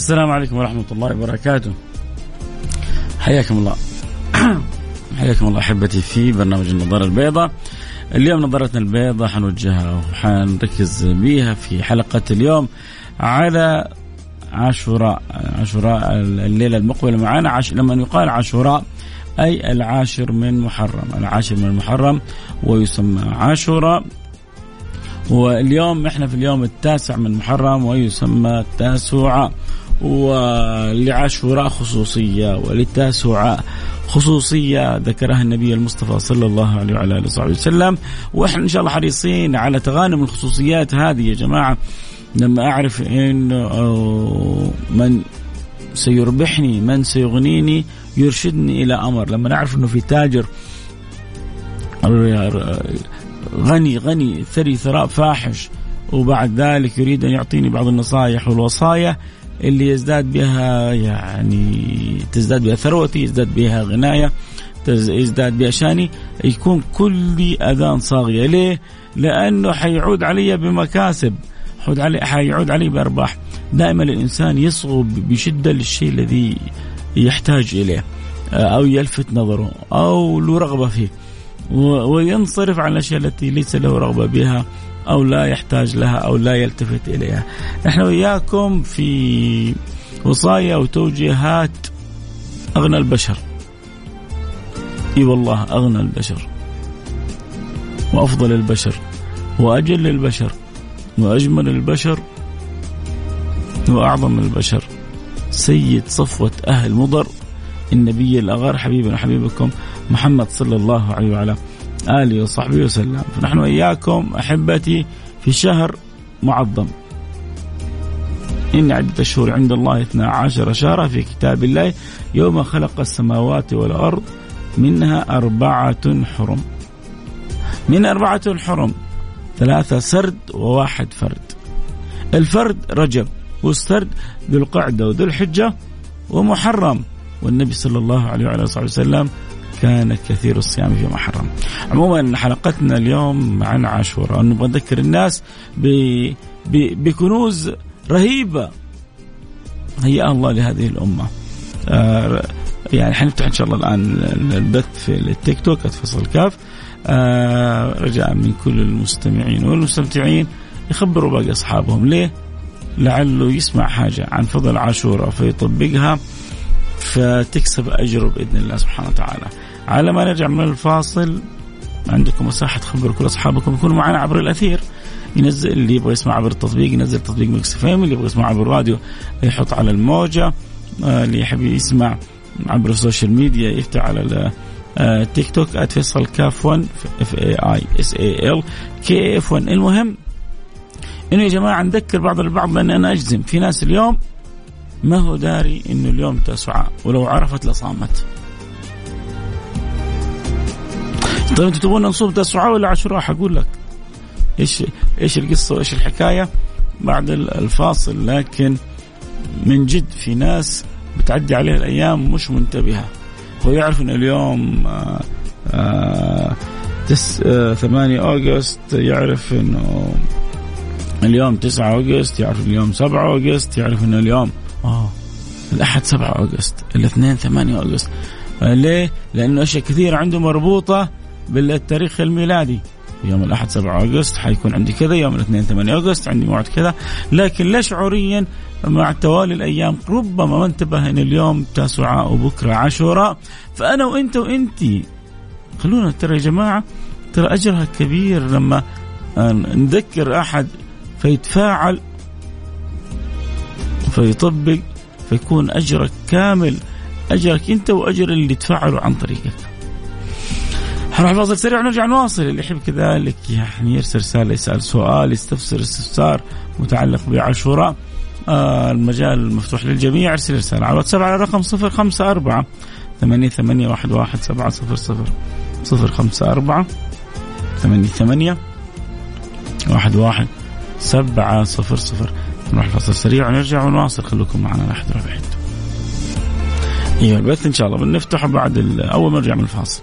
السلام عليكم ورحمة الله وبركاته. حياكم الله. حياكم الله أحبتي في برنامج النظارة البيضاء. اليوم نظارتنا البيضاء حنوجهها وحنركز بيها في حلقة اليوم على عاشوراء عاشوراء الليلة المقبلة معنا. عش... لما يقال عاشوراء أي العاشر من محرم. العاشر من محرم ويسمى عاشوراء. واليوم إحنا في اليوم التاسع من محرم ويسمى التاسوعاء ولعاشوراء خصوصية وللتاسوعاء خصوصية ذكرها النبي المصطفى صلى الله عليه وعلى آله وصحبه وسلم. وإحنا إن شاء الله حريصين على تغانم الخصوصيات هذه يا جماعة. لما أعرف إنه من سيربحني من سيغنيني يرشدني إلى أمر. لما نعرف أنه في تاجر غني غني ثري ثراء فاحش وبعد ذلك يريد أن يعطيني بعض النصائح والوصايا اللي يزداد بها يعني تزداد بها ثروتي يزداد بها غناية يزداد بها شاني يكون كل أذان صاغية ليه؟ لأنه حيعود علي بمكاسب حيعود علي, حيعود علي بأرباح دائما الإنسان يصغو بشدة للشيء الذي يحتاج إليه أو يلفت نظره أو له رغبة فيه وينصرف عن الأشياء التي ليس له رغبة بها أو لا يحتاج لها أو لا يلتفت إليها. نحن وياكم في وصايا وتوجيهات أغنى البشر. إي والله أغنى البشر. وأفضل البشر. وأجل البشر. وأجمل البشر. وأعظم البشر. سيد صفوة أهل مضر. النبي الأغار. حبيبنا حبيبكم محمد صلى الله عليه وعلى آله وصحبه وسلم. فنحن وإياكم أحبتي في شهر معظم. إن عدة الشهور عند الله 12 شهرا في كتاب الله. يوم خلق السماوات والأرض منها أربعة حرم. من أربعة حرم ثلاثة سرد وواحد فرد. الفرد رجب والسرد ذو القعدة وذو الحجة ومحرم. والنبي صلى الله عليه وعلى آله وسلم كان كثير الصيام فيما حرم عموما حلقتنا اليوم عن عاشوراء. نبغى نذكر الناس ب... ب... بكنوز رهيبة. هيأها الله لهذه الأمة. آه يعني حنفتح إن شاء الله الآن البث في التيك توك @فصل كاف. آه رجاء من كل المستمعين والمستمتعين. يخبروا باقي أصحابهم. ليه؟ لعله يسمع حاجة عن فضل عاشوراء فيطبقها فتكسب أجره بإذن الله سبحانه وتعالى. على ما نرجع من الفاصل عندكم مساحة تخبروا كل أصحابكم. يكونوا معنا عبر الأثير. ينزل اللي يبغى يسمع عبر التطبيق ينزل تطبيق Mix FM اللي يبغى يسمع عبر الراديو يحط على الموجة. آه، اللي يحب يسمع عبر ال social media يفتح على آه، تيك توك @فيصل كاف 1 F A I S A L K F 1 المهم إنه يا جماعة نذكر بعض البعض لأن أنا أجزم. في ناس اليوم ما هو داري إنه اليوم تسعة ولو عرفت لصامت. طيب أنتوا تبغون نصوم تسعة ولا عاشوراء حقول لك. إيش إيش القصة وإيش الحكاية؟ بعد الفاصل لكن من جد في ناس بتعدي عليه الأيام مش منتبهة. هو يعرف ان اليوم آآ آه، آآ آه، تس آآ 8 August يعرف إنه اليوم 9 August يعرف اليوم 7 August يعرف إنه اليوم آه. الأحد 7 August الاثنين 8 August آه ليه؟ لأنه أشياء كثيرة عنده مربوطة بالتاريخ الميلادي. يوم الأحد 7 August حيكون عندي كذا. يوم الاثنين 8 August عندي موعد كذا. لكن لا شعوريا مع توالي الأيام ربما ما انتبه إن اليوم تاسعاء وبكرة عاشوراء فأنا وأنت وأنتي خلونا ترى يا جماعة ترى أجرها كبير لما نذكر أحد فيتفاعل فيطبق فيكون أجرك كامل. أجرك أنت وأجر اللي تفعلوا عن طريقك. حنروح فاصل سريع ونرجع نواصل. اللي يحب كذلك يعني يرسل رسالة يسأل سؤال يستفسر استفسار متعلق بعاشوراء آه المجال مفتوح للجميع. ارسل رسالة على الواتساب على رقم 054 ثمانية ثمانية واحد واحد سبعة صفر صفر صفر خمسة أربعة ثمانية ثمانية واحد واحد سبعة صفر صفر. نروح الفصل السريع ونرجع ونواصل. خليكم معنا لا أحد أيوه البث إن شاء الله بنفتحه بعد أول ما نرجع من الفاصل.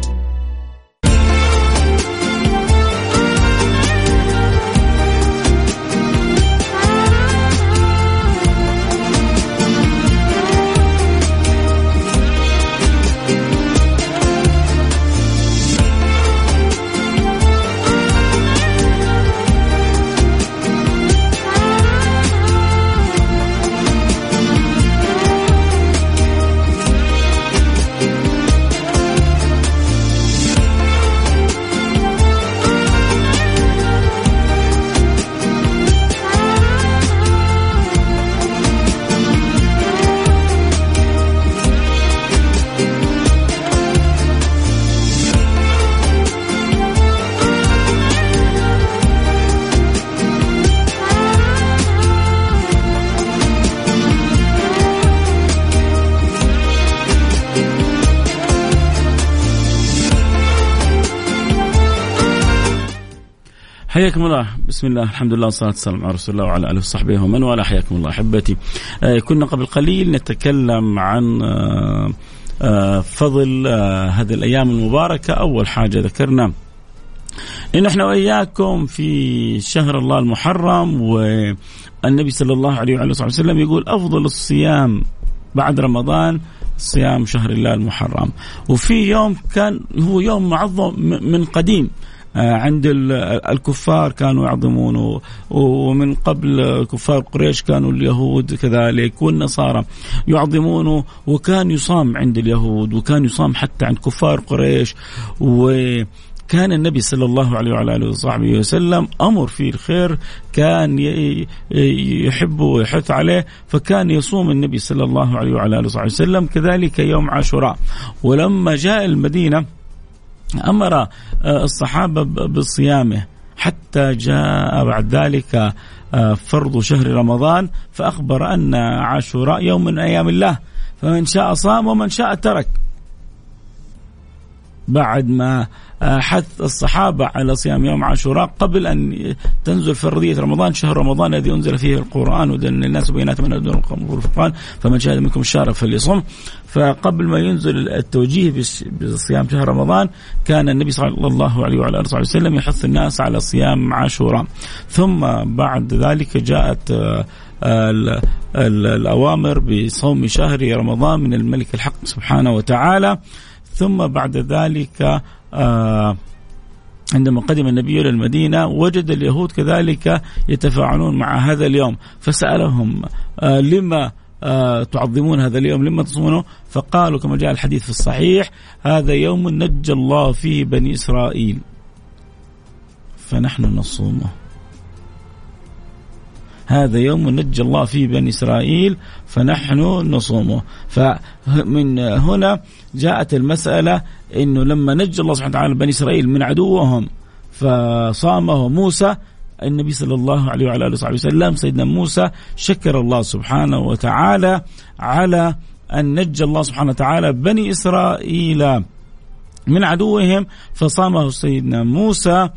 حياكم الله. بسم الله الحمد لله والصلاة والسلام على رسول الله وعلى آله وصحبه ومن والاه. حياكم الله أحبتي. آه كنا قبل قليل نتكلم عن آه آه فضل هذه الأيام المباركة. أول حاجة ذكرنا إن إحنا وإياكم في شهر الله المحرم والنبي صلى الله عليه وعلى صحبه وسلم يقول أفضل الصيام بعد رمضان صيام شهر الله المحرم. وفي يوم كان هو يوم معظم من قديم. عند الكفار كانوا يعظمونه ومن قبل كفار قريش كانوا اليهود كذلك والنصارى يعظمونه وكان يصام عند اليهود وكان يصام حتى عند كفار قريش و كان النبي صلى الله عليه وعلى آله وصحبه وسلم أمر فيه الخير كان يحبه ويحث عليه فكان يصوم النبي صلى الله عليه وعلى آله وصحبه وسلم كذلك يوم عاشوراء. ولما جاء المدينة أمر آه، الصحابة بصيامه. حتى جاء بعد ذلك آه، فرض شهر رمضان فأخبر أن عاشوراء يوم من أيام الله. فمن شاء صام ومن شاء ترك. بعد ما حث الصحابة على صيام يوم عاشوراء قبل أن تنزل فرضية رمضان شهر رمضان الذي أنزل فيه القرآن ودن للناس بينات من الدين والفرقان فمن شهد منكم الشهر فليصم فقبل ما ينزل التوجيه بصيام شهر رمضان كان النبي صلى الله عليه وعلى آله وسلم يحث الناس على صيام عاشوراء. ثم بعد ذلك جاءت آه، الأوامر بصوم شهر رمضان من الملك الحق سبحانه وتعالى. ثم بعد ذلك آه عندما قدم النبي إلى المدينة وجد اليهود كذلك يتفاعلون مع هذا اليوم. فسألهم آه لما آه تعظمون هذا اليوم؟ لما تصومونه فقالوا كما جاء الحديث في الصحيح هذا يوم نجى الله فيه بني إسرائيل. فنحن نصومه. هذا يوم نجى الله فيه بني إسرائيل فنحن نصومه. فمن هنا جاءت المسألة أنه لما نجى الله سبحانه وتعالى بني إسرائيل من عدوهم فصامه موسى النبي صلى الله عليه وعلى آله وصحبه وسلم سيدنا موسى شكر الله سبحانه وتعالى على أن نجى الله سبحانه وتعالى بني إسرائيل من عدوهم فصامه سيدنا موسى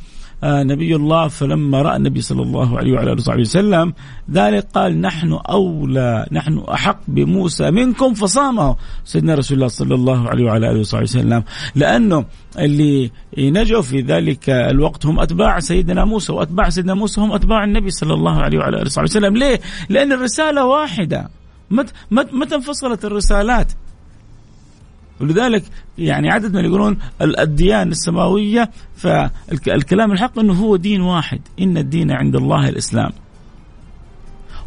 نبي الله فلما رأى النبي صلى الله عليه وعلى آله وصحبه وسلم ذلك قال نحن أولى نحن أحق بموسى منكم فصامه سيدنا رسول الله صلى الله عليه وعلى آله وصحبه وسلم لأنه اللي نجوا في ذلك الوقت هم أتباع سيدنا موسى وأتباع سيدنا موسى هم أتباع النبي صلى الله عليه وعلى آله وصحبه وسلم ليه؟ لأن الرسالة واحدة متى متى انفصلت الرسالات؟ ولذلك يعني عدد من يقولون الديانة السماوية فالكلام الحق أنه هو دين واحد إن الدين عند الله الإسلام.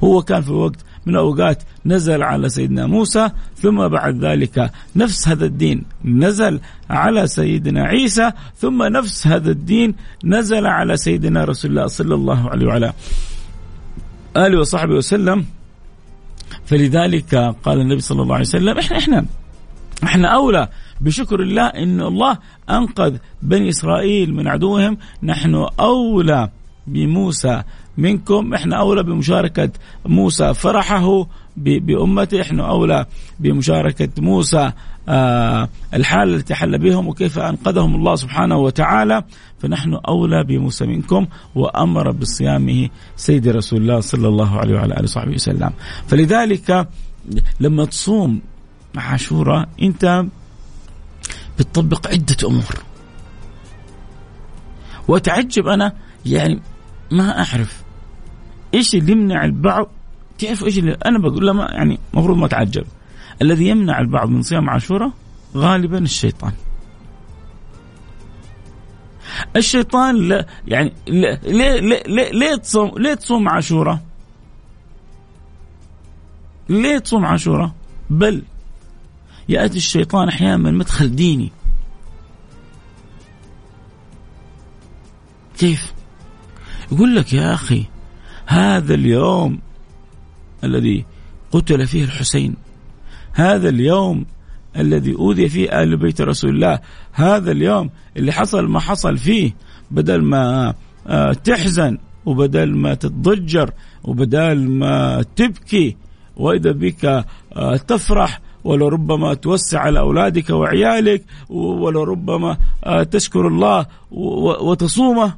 هو كان في وقت من الأوقات نزل على سيدنا موسى ثم بعد ذلك نفس هذا الدين نزل على سيدنا عيسى ثم نفس هذا الدين نزل على سيدنا رسول الله صلى الله عليه وعلى آله وصحبه وسلم. فلذلك قال النبي صلى الله عليه وسلم إحنا إحنا إحنا أولى بشكر الله إن الله أنقذ بني إسرائيل من عدوهم. نحن أولى بموسى منكم. إحنا أولى بمشاركة موسى فرحه بأمته. إحنا أولى بمشاركة موسى آه الحاله التي حل بهم وكيف أنقذهم الله سبحانه وتعالى. فنحن أولى بموسى منكم وأمر بصيامه سيد رسول الله صلى الله عليه وعلى آله وصحبه وسلم. فلذلك لما تصوم عاشوراء أنت بتطبق عدة أمور واتعجب أنا يعني ما أعرف إيش اللي يمنع البعض تعرف إيش اللي أنا بقول لا ما يعني المفروض ما تعجب الذي يمنع البعض من صيام عاشوراء غالبا الشيطان الشيطان لا يعني ليه ليه ليه, ليه تصوم ليه تصوم عاشوراء؟ ليه تصوم عاشوراء؟ بل يأتي الشيطان أحيانا من مدخل ديني كيف؟ يقول لك يا أخي هذا اليوم الذي قتل فيه الحسين هذا اليوم الذي أوذي فيه ال بيت رسول الله هذا اليوم اللي حصل ما حصل فيه بدل ما آه، تحزن وبدل ما تتضجر وبدل ما تبكي وإذا بك آه، تفرح ولربما توسع على أولادك وعيالك ولربما آه، تشكر الله وتصومه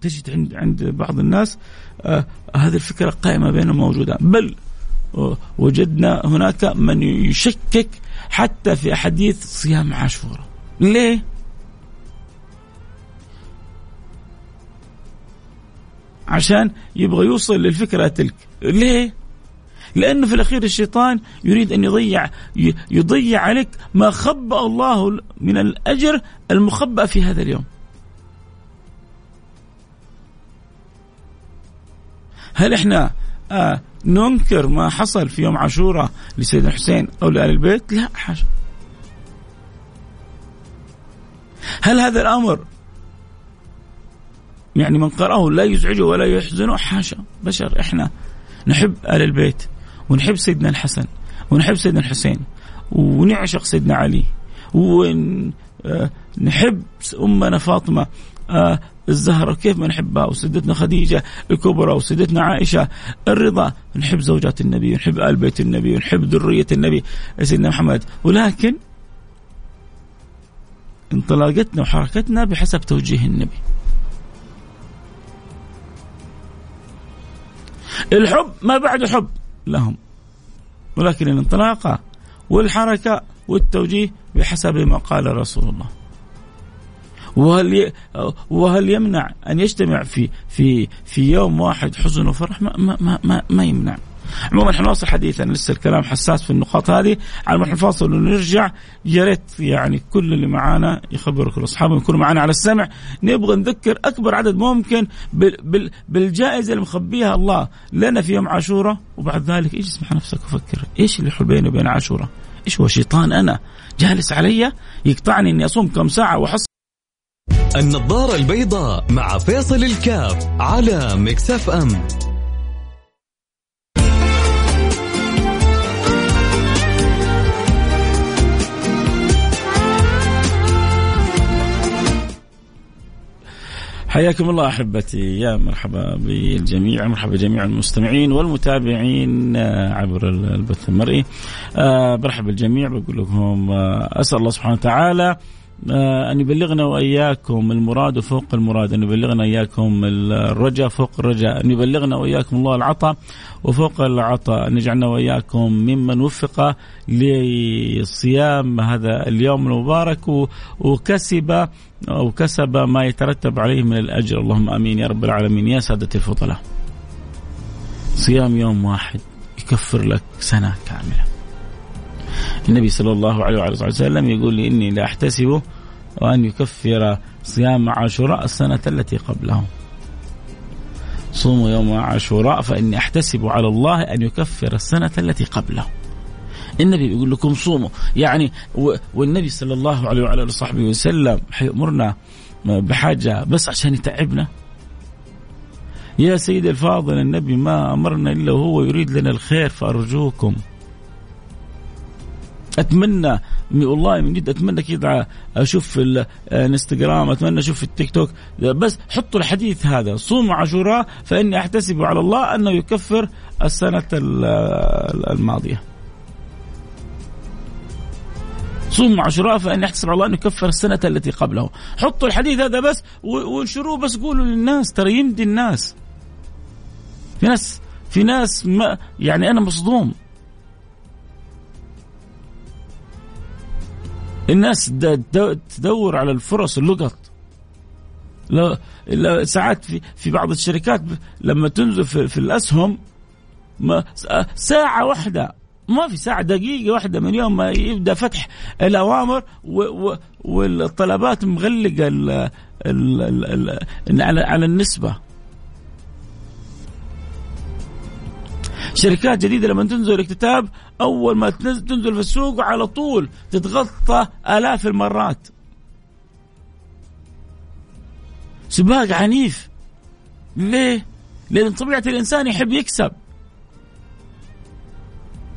تجد عند عند بعض الناس آه هذه الفكرة قائمة بينهم موجودة بل وجدنا هناك من يشكك حتى في احاديث صيام عاشوراء ليه؟ عشان يبغى يوصل للفكرة تلك ليه؟ لأنه في الأخير الشيطان يريد أن يضيع يضيع عليك ما خبأ الله من الأجر المخبأ في هذا اليوم. هل إحنا آه ننكر ما حصل في يوم عاشوراء لسيدنا الحسين أو لآل البيت؟ لا حاشا. هل هذا الأمر يعني من قرأه لا يزعجه ولا يحزنه؟ حاشا بشر إحنا نحب آل البيت ونحب سيدنا الحسن ونحب سيدنا الحسين ونعشق سيدنا علي ونحب آه، أمنا فاطمة آه، الزهرة كيف ما نحبها وسيدتنا خديجة الكبرى وسيدتنا عائشة الرضا نحب زوجات النبي ونحب آل بيت النبي ونحب ذرية النبي سيدنا محمد. ولكن انطلاقتنا وحركتنا بحسب توجيه النبي. الحب ما بعد حب. لهم. ولكن الانطلاقة والحركة والتوجيه بحسب ما قال رسول الله. وهل وهل يمنع أن يجتمع في في في يوم واحد حزن وفرح؟ ما ما ما, ما يمنع. عموما حنواصل حديثنا لسه الكلام حساس في النقاط هذه. على ما نفاصل ونرجع يا ريت يعني كل اللي معانا يخبروا كل اصحابهم يكونوا معانا على السمع. نبغى نذكر أكبر عدد ممكن بالجائزة اللي مخبيها الله لنا في يوم عاشوراء. وبعد ذلك إيش اسمح نفسك وفكر إيش اللي يحول بيني وبين عاشوراء؟ إيش هو شيطان أنا؟ جالس علي؟ يقطعني إني أصوم كم ساعة وأحصل النظارة البيضاء مع فيصل الكاف على مكسف أم. حياكم الله أحبتي. يا مرحبا بالجميع مرحبا بجميع المستمعين والمتابعين آه، عبر البث المرئي. أه برحب بالجميع بقول لكم آه، أسأل الله سبحانه وتعالى آه، أن يبلغنا وإياكم المراد فوق المراد أن يبلغنا إياكم الرجاء فوق الرجاء أن يبلغنا وإياكم الله العطاء وفوق العطاء أن يجعلنا وإياكم ممن وفق لصيام هذا اليوم المبارك وكسب أو كسب ما يترتب عليه من الأجر. اللهم آمين يا رب العالمين. يا سادة الفضلاء صيام يوم واحد يكفر لك سنة كاملة. النبي صلى الله عليه وعلى وسلم يقول لي إني لا أحتسب وأن يكفر صيام عاشوراء السنة التي قبله صوموا يوم عاشوراء فإني أحتسب على الله أن يكفر السنة التي قبله النبي يقول لكم صوموا. يعني والنبي صلى الله عليه وعلى وصحبه وسلم حيأمرنا بحاجة بس عشان يتعبنا. يا سيدي الفاضل النبي ما أمرنا إلا وهو يريد لنا الخير فأرجوكم. أتمنى والله من جد أتمنى كذا أشوف في الإنستغرام أتمنى أشوف في التيك توك. بس حطوا الحديث هذا صوموا عاشوراء فإني أحتسب على الله أنه يكفر السنة الماضية. صوموا عاشوراء فإني أحتسب على الله انه يكفر السنة التي قبله. حطوا الحديث هذا بس وانشروه بس قولوا للناس ترى يمدي الناس. في ناس في ناس ما يعني أنا مصدوم. الناس تدور على الفرص اللقط لا ساعات في في بعض الشركات لما تنزل في, في الاسهم ما ساعة واحدة. ما في ساعة دقيقة واحدة من يوم ما يبدأ فتح الأوامر والطلبات مغلقة على النسبة. شركات جديدة لما تنزل الكتاب أول ما تنزل في السوق على طول تتغطى آلاف المرات. سباق عنيف. ليه؟ لأن طبيعة الإنسان يحب يكسب.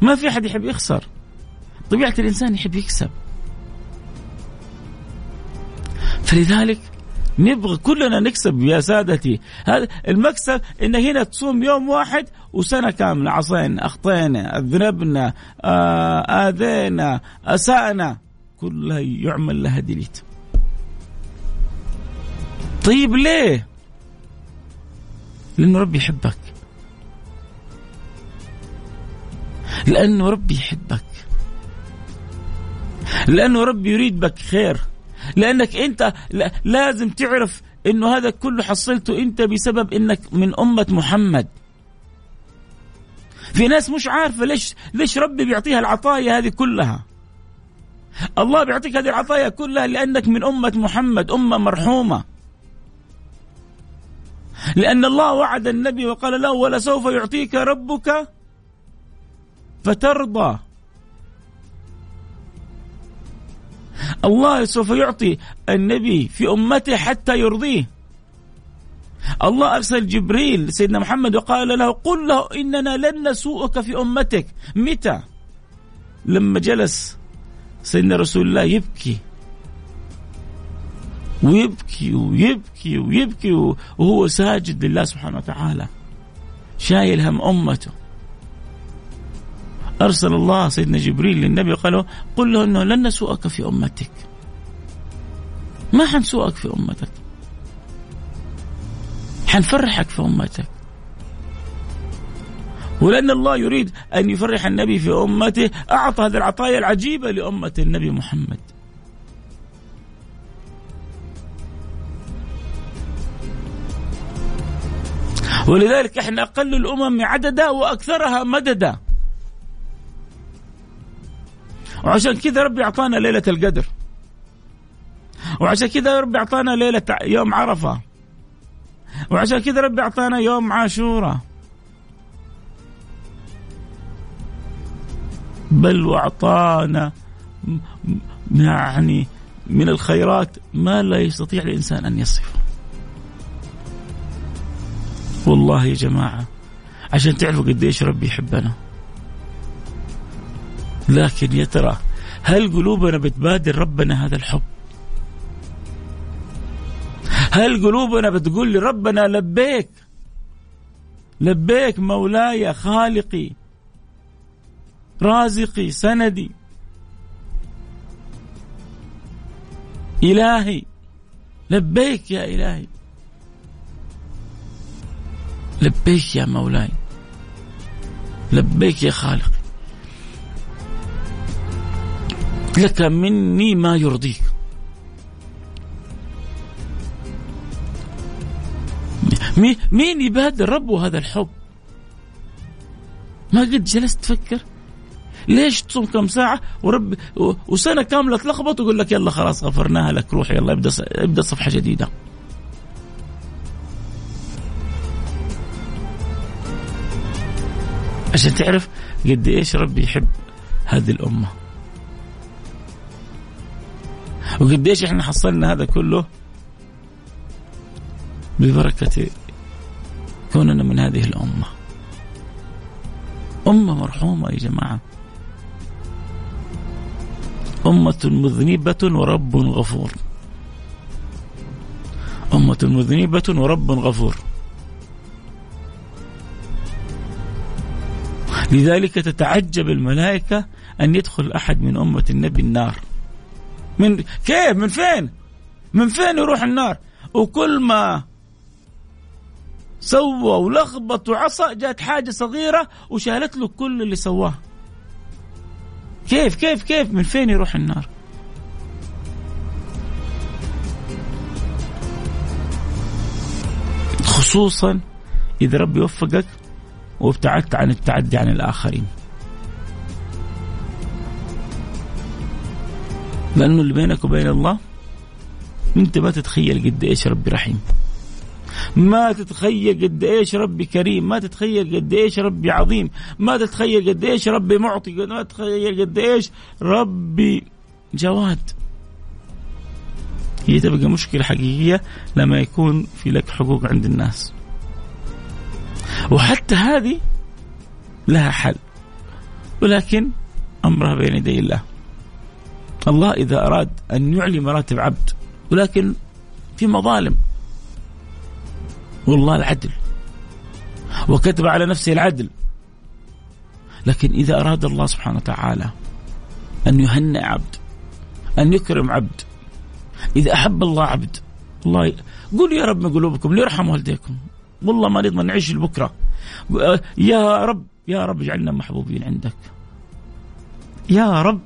ما في أحد يحب يخسر. طبيعة الإنسان يحب يكسب. فلذلك نبغى كلنا نكسب يا سادتي. هذا المكسب إن هنا تصوم يوم واحد وسنة كاملة. عصينا أخطينا أذنبنا آه آذينا اسانا كلها يعمل لها ديليت. طيب ليه؟ لأنه ربي يحبك. لأنه ربي يحبك. لأنه ربي يريد بك خير. لأنك أنت لازم تعرف إنه هذا كله حصلته أنت بسبب إنك من أمة محمد. في ناس مش عارفة ليش ليش ربي بيعطيها العطايا هذه كلها. الله بيعطيك هذه العطايا كلها لأنك من أمة محمد أمة مرحومة. لأن الله وعد النبي وقال له ولسوف يعطيك ربك فترضى. الله سوف يعطي النبي في أمته حتى يرضيه. الله أرسل جبريل سيدنا محمد وقال له قل له إننا لن نسوءك في أمتك. متى؟ لما جلس سيدنا رسول الله يبكي. ويبكي ويبكي ويبكي وهو ساجد لله سبحانه وتعالى. شايل هم أمته. أرسل الله سيدنا جبريل للنبي وقال له قل له أنه لن نسوءك في أمتك. ما حنسوءك في أمتك. حنفرحك في أمتك. ولأن الله يريد أن يفرح النبي في أمته أعطى هذه العطايا العجيبة لأمة النبي محمد. ولذلك إحنا أقل الأمم عددا وأكثرها مددا. وعشان كذا ربي أعطانا ليلة القدر. وعشان كذا ربي أعطانا ليلة يوم عرفة. وعشان كذا ربي أعطانا يوم عاشوراء بل وأعطانا يعني من الخيرات ما لا يستطيع الانسان ان يصفه والله يا جماعة عشان تعرفوا قديش ربي يحبنا لكن يا ترى هل قلوبنا بتبادر ربنا هذا الحب؟ هل قلوبنا بتقول لربنا لبيك لبيك مولاي خالقي رازقي سندي إلهي لبيك يا إلهي. لبيك يا مولاي لبيك يا خالقي. لك مني ما يرضيك مين يبادر ربه هذا الحب ما قد جلست تفكر ليش تصوم كم ساعة ورب وسنة كاملة تلخبط ويقول لك يلا خلاص غفرناها لك روح يلا ابدأ ابدأ صفحة جديدة. عشان تعرف قد إيش ربي يحب هذه الأمة. وقديش إحنا حصلنا هذا كله ببركة كوننا من هذه الأمة. أمة مرحومة يا جماعة. أمة مذنبة ورب غفور. أمة مذنبة ورب غفور. لذلك تتعجب الملائكة أن يدخل أحد من أمة النبي النار. من كيف؟ من فين؟ من فين يروح النار؟ وكل ما سوى ولخبط وعصى جات حاجة صغيرة وشالت له كل اللي سواه. كيف؟ كيف؟ كيف؟ من فين يروح النار؟ خصوصا إذا ربي وفقك وابتعدت عن التعدي عن الآخرين. لأنه اللي بينك وبين الله أنت ما تتخيل قد إيش ربي رحيم. ما تتخيل قد إيش ربي كريم. ما تتخيل قد إيش ربي عظيم. ما تتخيل قد إيش ربي معطي. ما تتخيل قد إيش ربي جواد. هي تبقى مشكلة حقيقية لما يكون في لك حقوق عند الناس. وحتى هذه لها حل. ولكن أمرها بين يدي الله. الله إذا أراد أن يعلي مراتب عبد ولكن في مظالم. والله العدل. وكتب على نفسه العدل. لكن إذا أراد الله سبحانه وتعالى أن يهنئ عبد أن يكرم عبد إذا أحب الله عبد الله قولوا يا رب من قلوبكم ليرحم والديكم. والله ما نضمن نعيش لبكرة. يا رب يا رب اجعلنا محبوبين عندك. يا رب.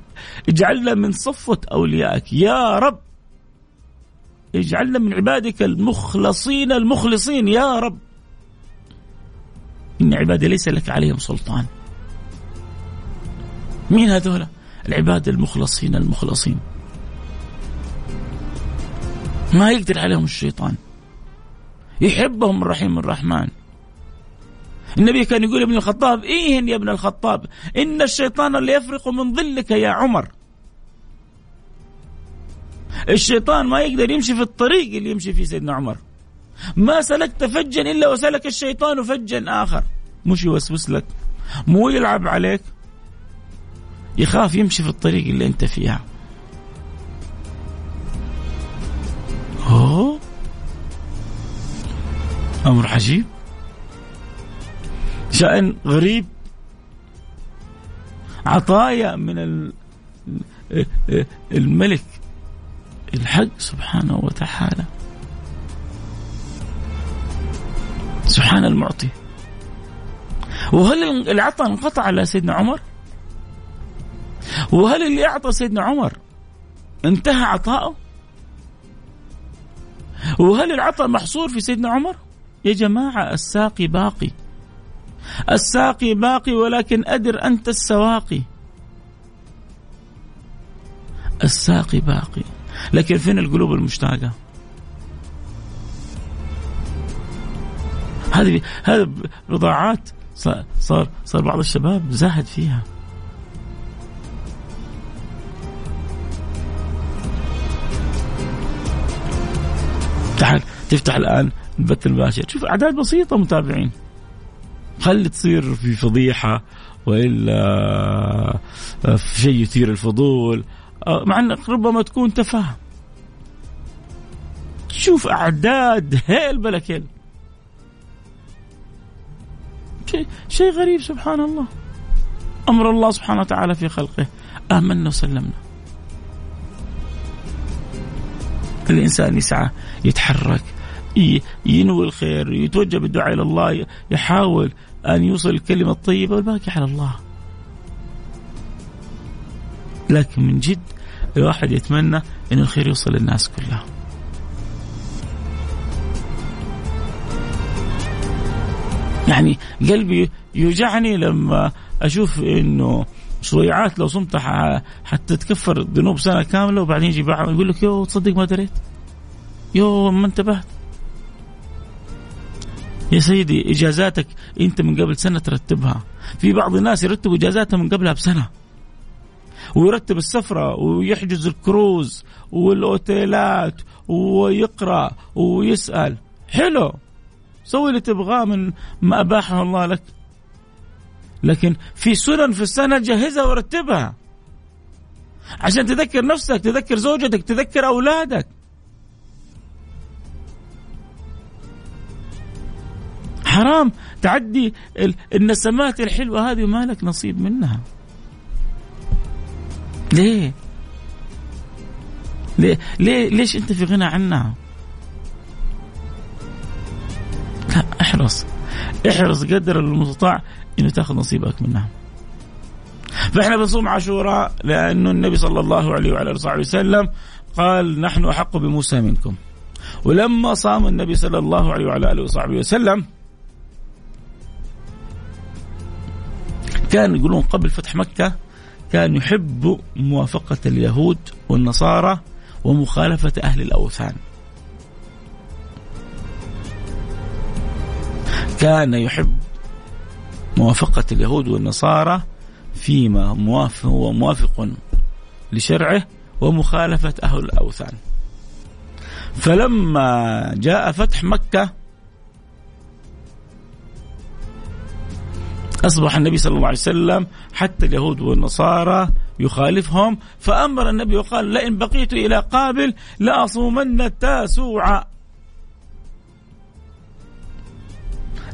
اجعلنا من صفوة أوليائك. يا رب. اجعلنا من عبادك المخلصين المخلصين. يا رب. إن عبادي ليس لك عليهم سلطان. مين هذولا العباد المخلصين المخلصين. ما يقدر عليهم الشيطان. يحبهم الرحيم الرحمن. النبي كان يقول ابن الخطاب إيه يا ابن الخطاب؟ إن الشيطان اللي يفرق من ظلك يا عمر. الشيطان ما يقدر يمشي في الطريق اللي يمشي فيه سيدنا عمر. ما سلكت فجا إلا وسلك الشيطان فجا آخر. مش يوسوس لك مو يلعب عليك. يخاف يمشي في الطريق اللي أنت فيها. أوه. أمر عجيب. شأن غريب. عطايا من الملك. الحق سبحانه وتعالى. سبحان المعطي. وهل العطاء انقطع على سيدنا عمر؟ وهل اللي أعطى سيدنا عمر انتهى عطاؤه؟ وهل العطاء محصور في سيدنا عمر؟ يا جماعة الساقي باقي. الساقي باقي ولكن أدر أنت السواقي. الساقي باقي. لكن فين القلوب المشتاقة؟ هذه هذه بضاعات صار صار بعض الشباب زاهد فيها. تعال تفتح الآن البث المباشر. شوف أعداد بسيطة متابعين. خلي تصير في فضيحة وإلا في شيء يثير الفضول؟ مع أنك ربما تكون تفاهه شوف أعداد هيل بلا كيل شيء شيء غريب سبحان الله. أمر الله سبحانه وتعالى في خلقه. آمنا وسلمنا. الإنسان يسعى يتحرك ينوي الخير يتوجه بالدعاء إلى الله يحاول أن يوصل الكلمة الطيبة والباقي على الله. لكن من جد الواحد يتمنى ان الخير يوصل للناس كلها. يعني قلبي يوجعني لما أشوف إنه شويعات لو صمتها حتى تكفر ذنوب سنة كاملة وبعدين يجي يقول لك يو تصدق ما دريت؟ يو ما انتبهت؟ يا سيدي إجازاتك أنت من قبل سنة ترتبها. في بعض الناس يرتبوا اجازاتها من قبلها بسنة. ويرتب السفرة ويحجز الكروز والأوتيلات ويقرأ ويسأل. حلو. سوي اللي تبغاه من ما أباحه الله لك. لكن في سنن في السنة جهزها ورتبها عشان تذكر نفسك تذكر زوجتك تذكر أولادك. حرام تعدي النسمات الحلوة هذه وما لك نصيب منها. ليه؟ ليه ليه ليش أنت في غنى عنها؟ لا احرص. احرص قدر المستطاع إنه تأخذ نصيبك منها. فإحنا بنصوم عاشوراء لأنه النبي صلى الله عليه وعلى آله وصحبه وسلم قال نحن أحق بموسى منكم. ولما صام النبي صلى الله عليه وعلى آله وصحبه وسلم كان يقولون قبل فتح مكة كان يحب موافقة اليهود والنصارى ومخالفة أهل الأوثان. كان يحب موافقة اليهود والنصارى فيما موافق هو موافق لشرعه ومخالفة أهل الأوثان. فلما جاء فتح مكة أصبح النبي صلى الله عليه وسلم حتى اليهود والنصارى يخالفهم. فأمر النبي وقال لئن بقيت إلى قابل لأصومن التاسوع.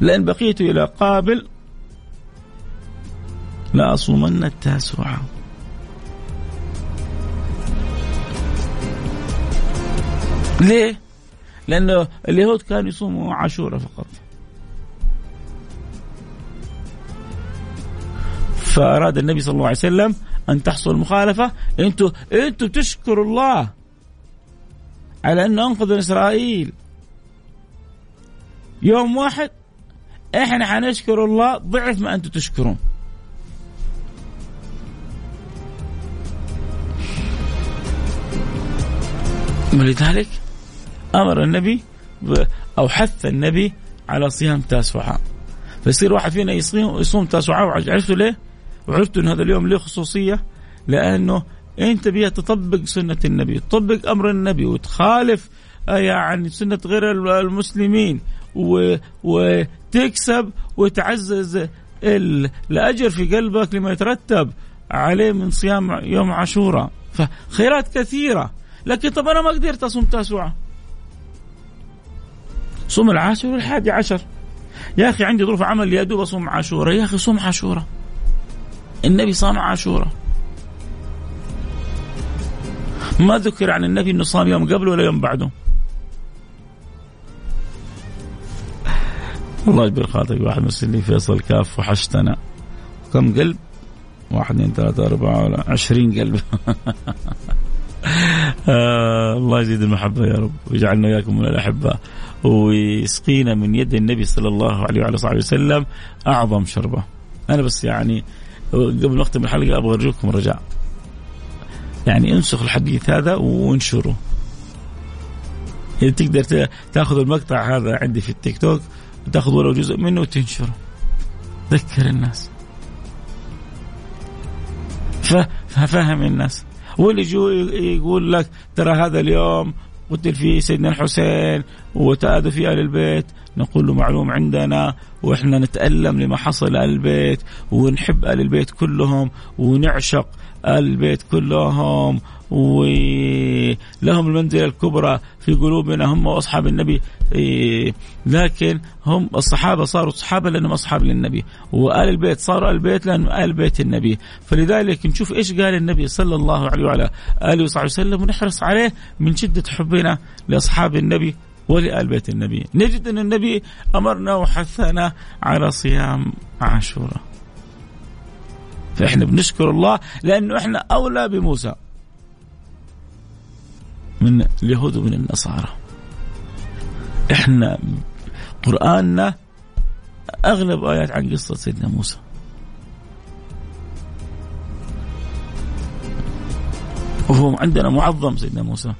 لئن بقيت إلى قابل لأصومن التاسوع. ليه؟ لأنه اليهود كانوا يصوموا عاشوراء فقط. فأراد النبي صلى الله عليه وسلم أن تحصل المخالفة. أنتوا أنتوا تشكروا الله على أنه أنقذ إسرائيل. يوم واحد إحنا حنشكر الله ضعف ما أنتم تشكرون. ولذلك أمر النبي أو حث النبي على صيام تاسوعاء فيصير واحد فينا يصوم يصوم تاسوعاء عرفتوا ليه؟ وعرفتوا إن هذا اليوم له خصوصية؟ لأنه أنت بيها تطبق سنة النبي، تطبق أمر النبي وتخالف آه، يعني سنة غير المسلمين و... وتكسب وتعزز الأجر في قلبك لما يترتب عليه من صيام يوم عاشوراء. فخيرات كثيرة. لكن طب أنا ما قدرت أصوم تاسوعة. صوم العاشر والحادي عشر. يا أخي عندي ظروف عمل يا دوب أصوم عاشوراء يا أخي صوم عاشوراء النبي صام عاشوراء. ما ذكر عن النبي إنه صام يوم قبله ولا يوم بعده. الله يجبر خاطرك واحد مرسل لي فيصل كاف وحشتنا. كم قلب؟ واحد اثنين ثلاثة أربعة عشرين قلب. آه الله يزيد المحبة يا رب ويجعلنا إياكم من الأحبة ويسقينا من يد النبي صلى الله عليه وعلى صحبه وسلم أعظم شربة. أنا بس يعني قبل ما أختم الحلقة أبغى أرجوكم رجاء يعني انسخ الحديث هذا وانشره إذا تقدر تأخذ المقطع هذا عندي في التيك توك وتاخذ ولو جزء منه وتنشره. ذكر الناس. ففهم الناس. واللي يقول لك ترى هذا اليوم قتل فيه سيدنا الحسين وتآذوا في آل البيت. نقول له معلوم عندنا وإحنا نتألم لما حصل آل البيت ونحب آل البيت كلهم ونعشق آل البيت كلهم. ولهم المنزلة الكبرى في قلوبنا هم أصحاب النبي. إيه، لكن هم الصحابة صاروا صحابة لأنهم أصحاب للنبي. وآل البيت صاروا آل البيت لأنهم آل بيت النبي. فلذلك نشوف إيش قال النبي صلى الله عليه وعلى آله وصحبه وسلم ونحرص عليه من شدة حبنا لأصحاب النبي. ولآل بيت النبي. نجد أن النبي أمرنا وحثنا على صيام عاشوراء. فإحنا بنشكر الله لأنه إحنا أولى بموسى. من اليهود ومن النصارى. إحنا قرآننا أغلب آيات عن قصة سيدنا موسى. وهو عندنا معظم سيدنا موسى.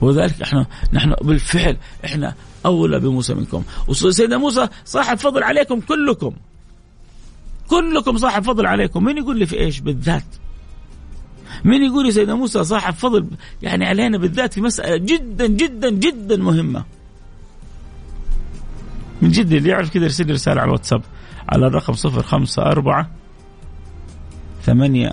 وذلك إحنا نحن بالفعل إحنا أولى بموسى منكم. وسيدنا موسى صاحب فضل عليكم كلكم. كلكم صاحب فضل عليكم. مين يقول لي في إيش؟ بالذات. مين يقول يا سيدنا موسى صاحب فضل يعني علينا بالذات في مسألة جدا جدا جدا مهمة. من جد اللي يعرف كذا يرسل لي رسالة على الواتساب. على الرقم 054 ثمانية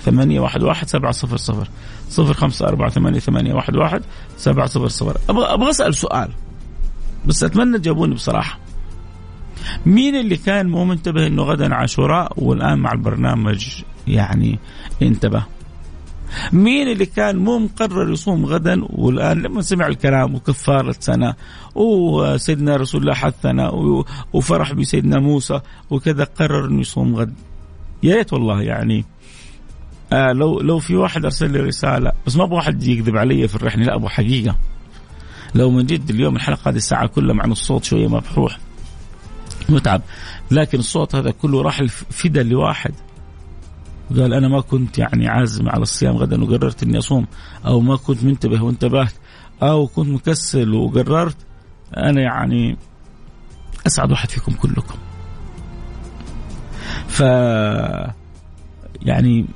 ثمانية واحد واحد سبعة صفر صفر. صفر خمسة أربعة ثمانية ثمانية واحد واحد سبعة صفر صفر. أبغى أبغى أسأل سؤال بس أتمنى تجاوبوني بصراحة. مين اللي كان مو منتبه إنه غدا عاشوراء والآن مع البرنامج؟ يعني انتبه. مين اللي كان مو مقرر يصوم غدا والآن لما سمع الكلام وكفارة سنه وسيدنا رسول الله حثنا وفرح بسيدنا موسى وكذا قرر إنه يصوم غد؟ يا ريت والله يعني آه لو لو في واحد أرسل لي رسالة بس ما أبغى واحد يكذب علي في الرحلة لا أبغى حقيقة. لو من جد اليوم الحلقة هذه الساعة كلها مع الصوت شوية مبحوح متعب. لكن الصوت هذا كله راح فدا لواحد. قال أنا ما كنت يعني عازم على الصيام غدا وقررت إني أصوم أو ما كنت منتبه وانتبهت أو كنت مكسل وقررت أنا يعني أسعد واحد فيكم كلكم. ف يعني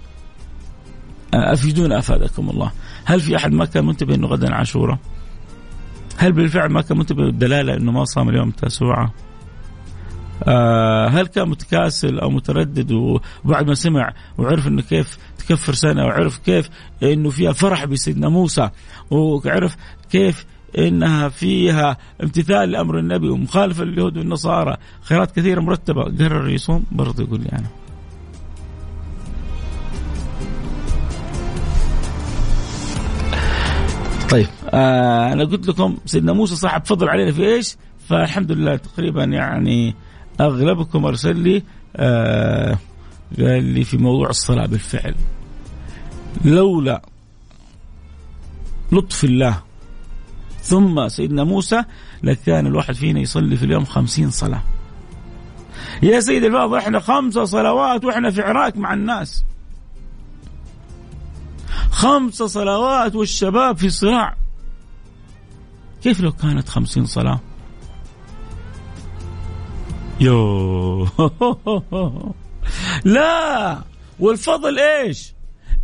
افيدونا أفادكم الله. هل في أحد ما كان منتبه إنه غدا عاشوراء؟ هل بالفعل ما كان منتبه بالدلاله إنه ما صام اليوم التاسوعه آه هل كان متكاسل أو متردد وبعد ما سمع وعرف إنه كيف تكفر سنة وعرف كيف إنه فيها فرح بسيدنا موسى وعرف كيف إنها فيها امتثال لأمر النبي ومخالفة لليهود والنصارى خيرات كثيرة مرتبة. قرر يصوم؟ برضه يقول لي أنا. طيب. آه أنا قلت لكم سيدنا موسى صاحب فضل علينا في إيش؟ فالحمد لله تقريبا يعني أغلبكم أرسل لي آه قال لي في موضوع الصلاة بالفعل. لولا لطف الله ثم سيدنا موسى لكان الواحد فينا يصلي في اليوم خمسين صلاة. يا سيد الفاضل إحنا خمسة صلوات وإحنا في عراك مع الناس. خمس صلوات والشباب في صراع كيف لو كانت خمسين صلاة؟ يو. لا. والفضل إيش؟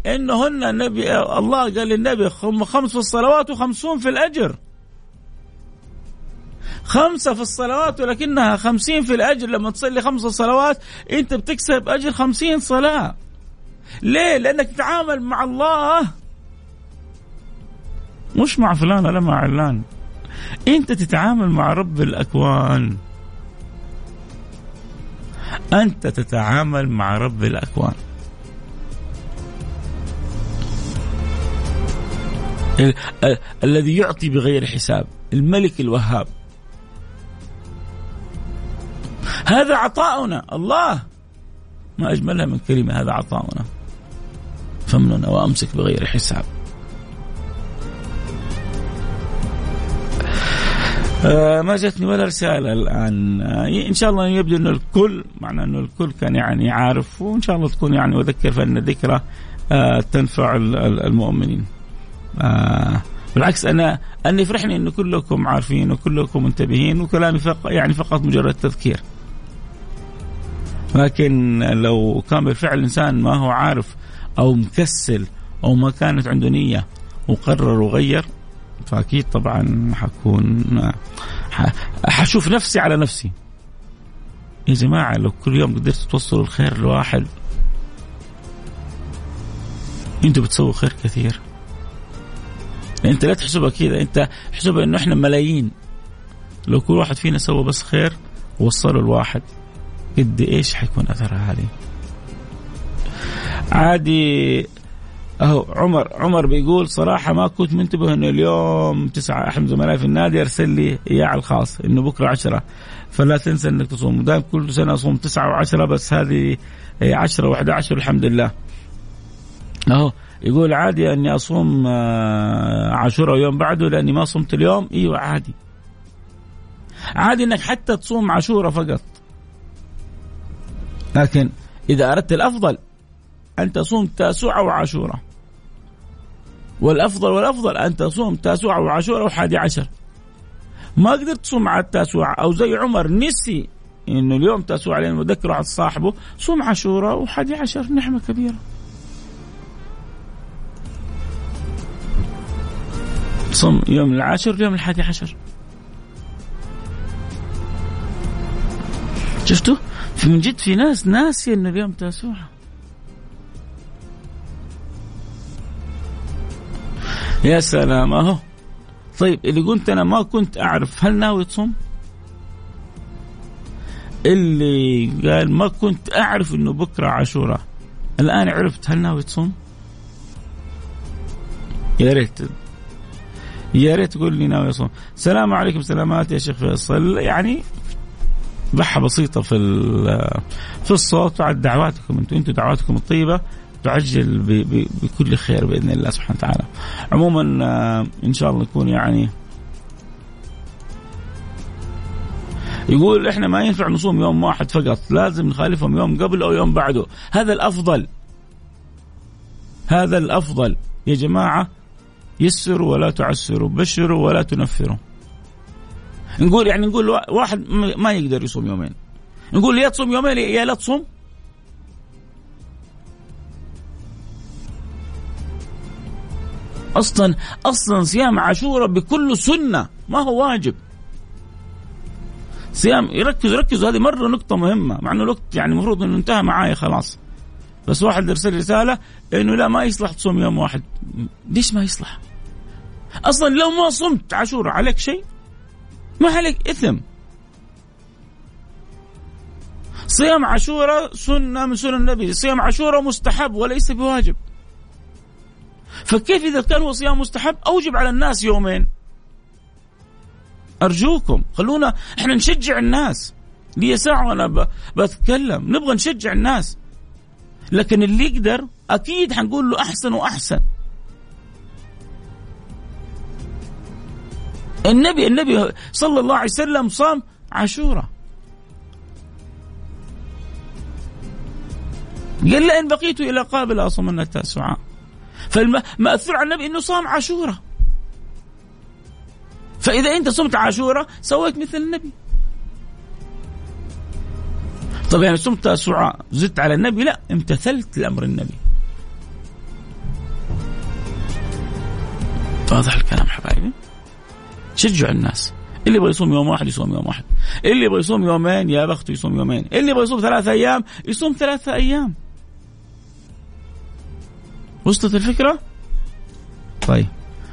إنهن النبي الله قال للنبي خمس في الصلوات وخمسون في الأجر. خمسة في الصلوات ولكنها خمسين في الأجر. لما تصلي خمس صلوات أنت بتكسب أجر خمسين صلاة. ليه؟ لأنك تتعامل مع الله. مش مع فلان ولا مع علان. أنت تتعامل مع رب الأكوان. أنت تتعامل مع رب الأكوان. الذي يعطي بغير حساب. الملك الوهاب. هذا عطاؤنا. الله. ما أجملها من كلمة. هذا عطاؤنا. فمننا وأمسك بغير حساب. آه ما جتني ولا رسالة الآن. آه إن شاء الله يبدو أن الكل معنى أنه الكل كان يعني عارف وإن شاء الله تكون يعني وذكر فإن الذكرى آه تنفع المؤمنين. آه بالعكس أنا أني فرحني أنه كلكم عارفين وكلكم منتبهين وكلامي فق يعني فقط مجرد تذكير. لكن لو كان بالفعل الإنسان ما هو عارف أو مكسل أو ما كانت عنده نية وقرر وغير فأكيد طبعا حكون حشوف نفسي على نفسي. يا جماعة لو كل يوم قدرت توصلوا الخير لواحد أنتوا بتسووا خير كثير. أنت لا تحسبها كذا أنت احسبها إنه إحنا ملايين. لو كل واحد فينا سوى بس خير ووصله الواحد قد إيش حيكون اثرها عليه عادي. أهو عمر عمر بيقول صراحة ما كنت منتبه إنه اليوم تسعة أحد زملائي في النادي أرسل لي إياه على الخاص إنه بكرة عشرة. فلا تنسى إنك تصوم. دائما كل سنة أصوم تسعة وعشرة بس هذه عشرة واحد عشر الحمد لله. أهو يقول عادي أني أصوم آه، عاشوراء ويوم بعده لأني ما صمت اليوم. إيوه عادي. عادي إنك حتى تصوم عاشوراء فقط. لكن إذا أردت الأفضل أن تصوم تاسوعة وعاشوراء والأفضل والأفضل أن تصوم تاسوعة وعاشوراء وحادي عشر. ما قدرت تصوم على التاسوعة. أو زي عمر نسي إنه اليوم تاسوعة لأنه ذكر واحد صاحبه. صوم عاشوراء وحادي عشر نعمة كبيرة. صوم يوم العاشر يوم الحادي عشر. شفتوا؟ من جد في ناس ناسية ان اليوم تاسوعة. يا سلام أهو. طيب اللي قلت أنا ما كنت أعرف هل ناوي تصوم؟ اللي قال ما كنت أعرف إنه بكرة عاشوراء. الآن عرفت هل ناوي تصوم؟ يا ريت. يا ريت تقول لي ناوي أصوم. السلام عليكم سلامات يا شيخ فيصل. يعني بحة بسيطة في في الصوت وعلى دعواتكم أنتم أنتم دعواتكم الطيبة. تعجل بكل خير بإذن الله سبحانه وتعالى. عموما آه، إن شاء الله يكون يعني يقول إحنا ما ينفع نصوم يوم واحد فقط لازم نخالفهم يوم قبل أو يوم بعده. هذا الأفضل. هذا الأفضل. يا جماعة يسروا ولا تعسروا بشروا ولا تنفروا. نقول يعني نقول واحد ما يقدر يصوم يومين. نقول يا تصوم يومين يا لا تصوم. أصلا أصلا صيام عاشوراء بكل سنة ما هو واجب صيام يركز ركزوا هذه مرة نقطة مهمة مع إنه الوقت يعني المفروض إنه انتهى معايا خلاص بس واحد ارسل رسالة إنه لا ما يصلح تصوم يوم واحد ليش ما يصلح؟ أصلا لو ما صمت عاشوراء عليك شيء؟ ما عليك إثم صيام عاشوراء سنة من سنن النبي، صيام عاشوراء مستحب وليس بواجب. فكيف إذا كان هو صيام مستحب؟ أوجب على الناس يومين؟ أرجوكم خلونا إحنا نشجع الناس. لي ساعه وأنا بتكلم. نبغى نشجع الناس. لكن اللي يقدر أكيد حنقول له أحسن وأحسن. النبي النبي صلى الله عليه وسلم صام عاشوراء قال لئن بقيت إلى قابل اصومن التاسعاء فالمأثور عن النبي إنه صام عاشوراء فإذا أنت صمت عاشوراء سويت مثل النبي. طب يعني صمت تاسعاء زدت على النبي لا امتثلت لأمر النبي. واضح الكلام حبايبي؟ شجعوا الناس. اللي يبغى يصوم يوم واحد يصوم يوم واحد. اللي يبغى يصوم يومين يا بخته يصوم يومين. اللي يبغى يصوم ثلاثة أيام يصوم ثلاثة أيام. وصلت الفكرة؟ طيب.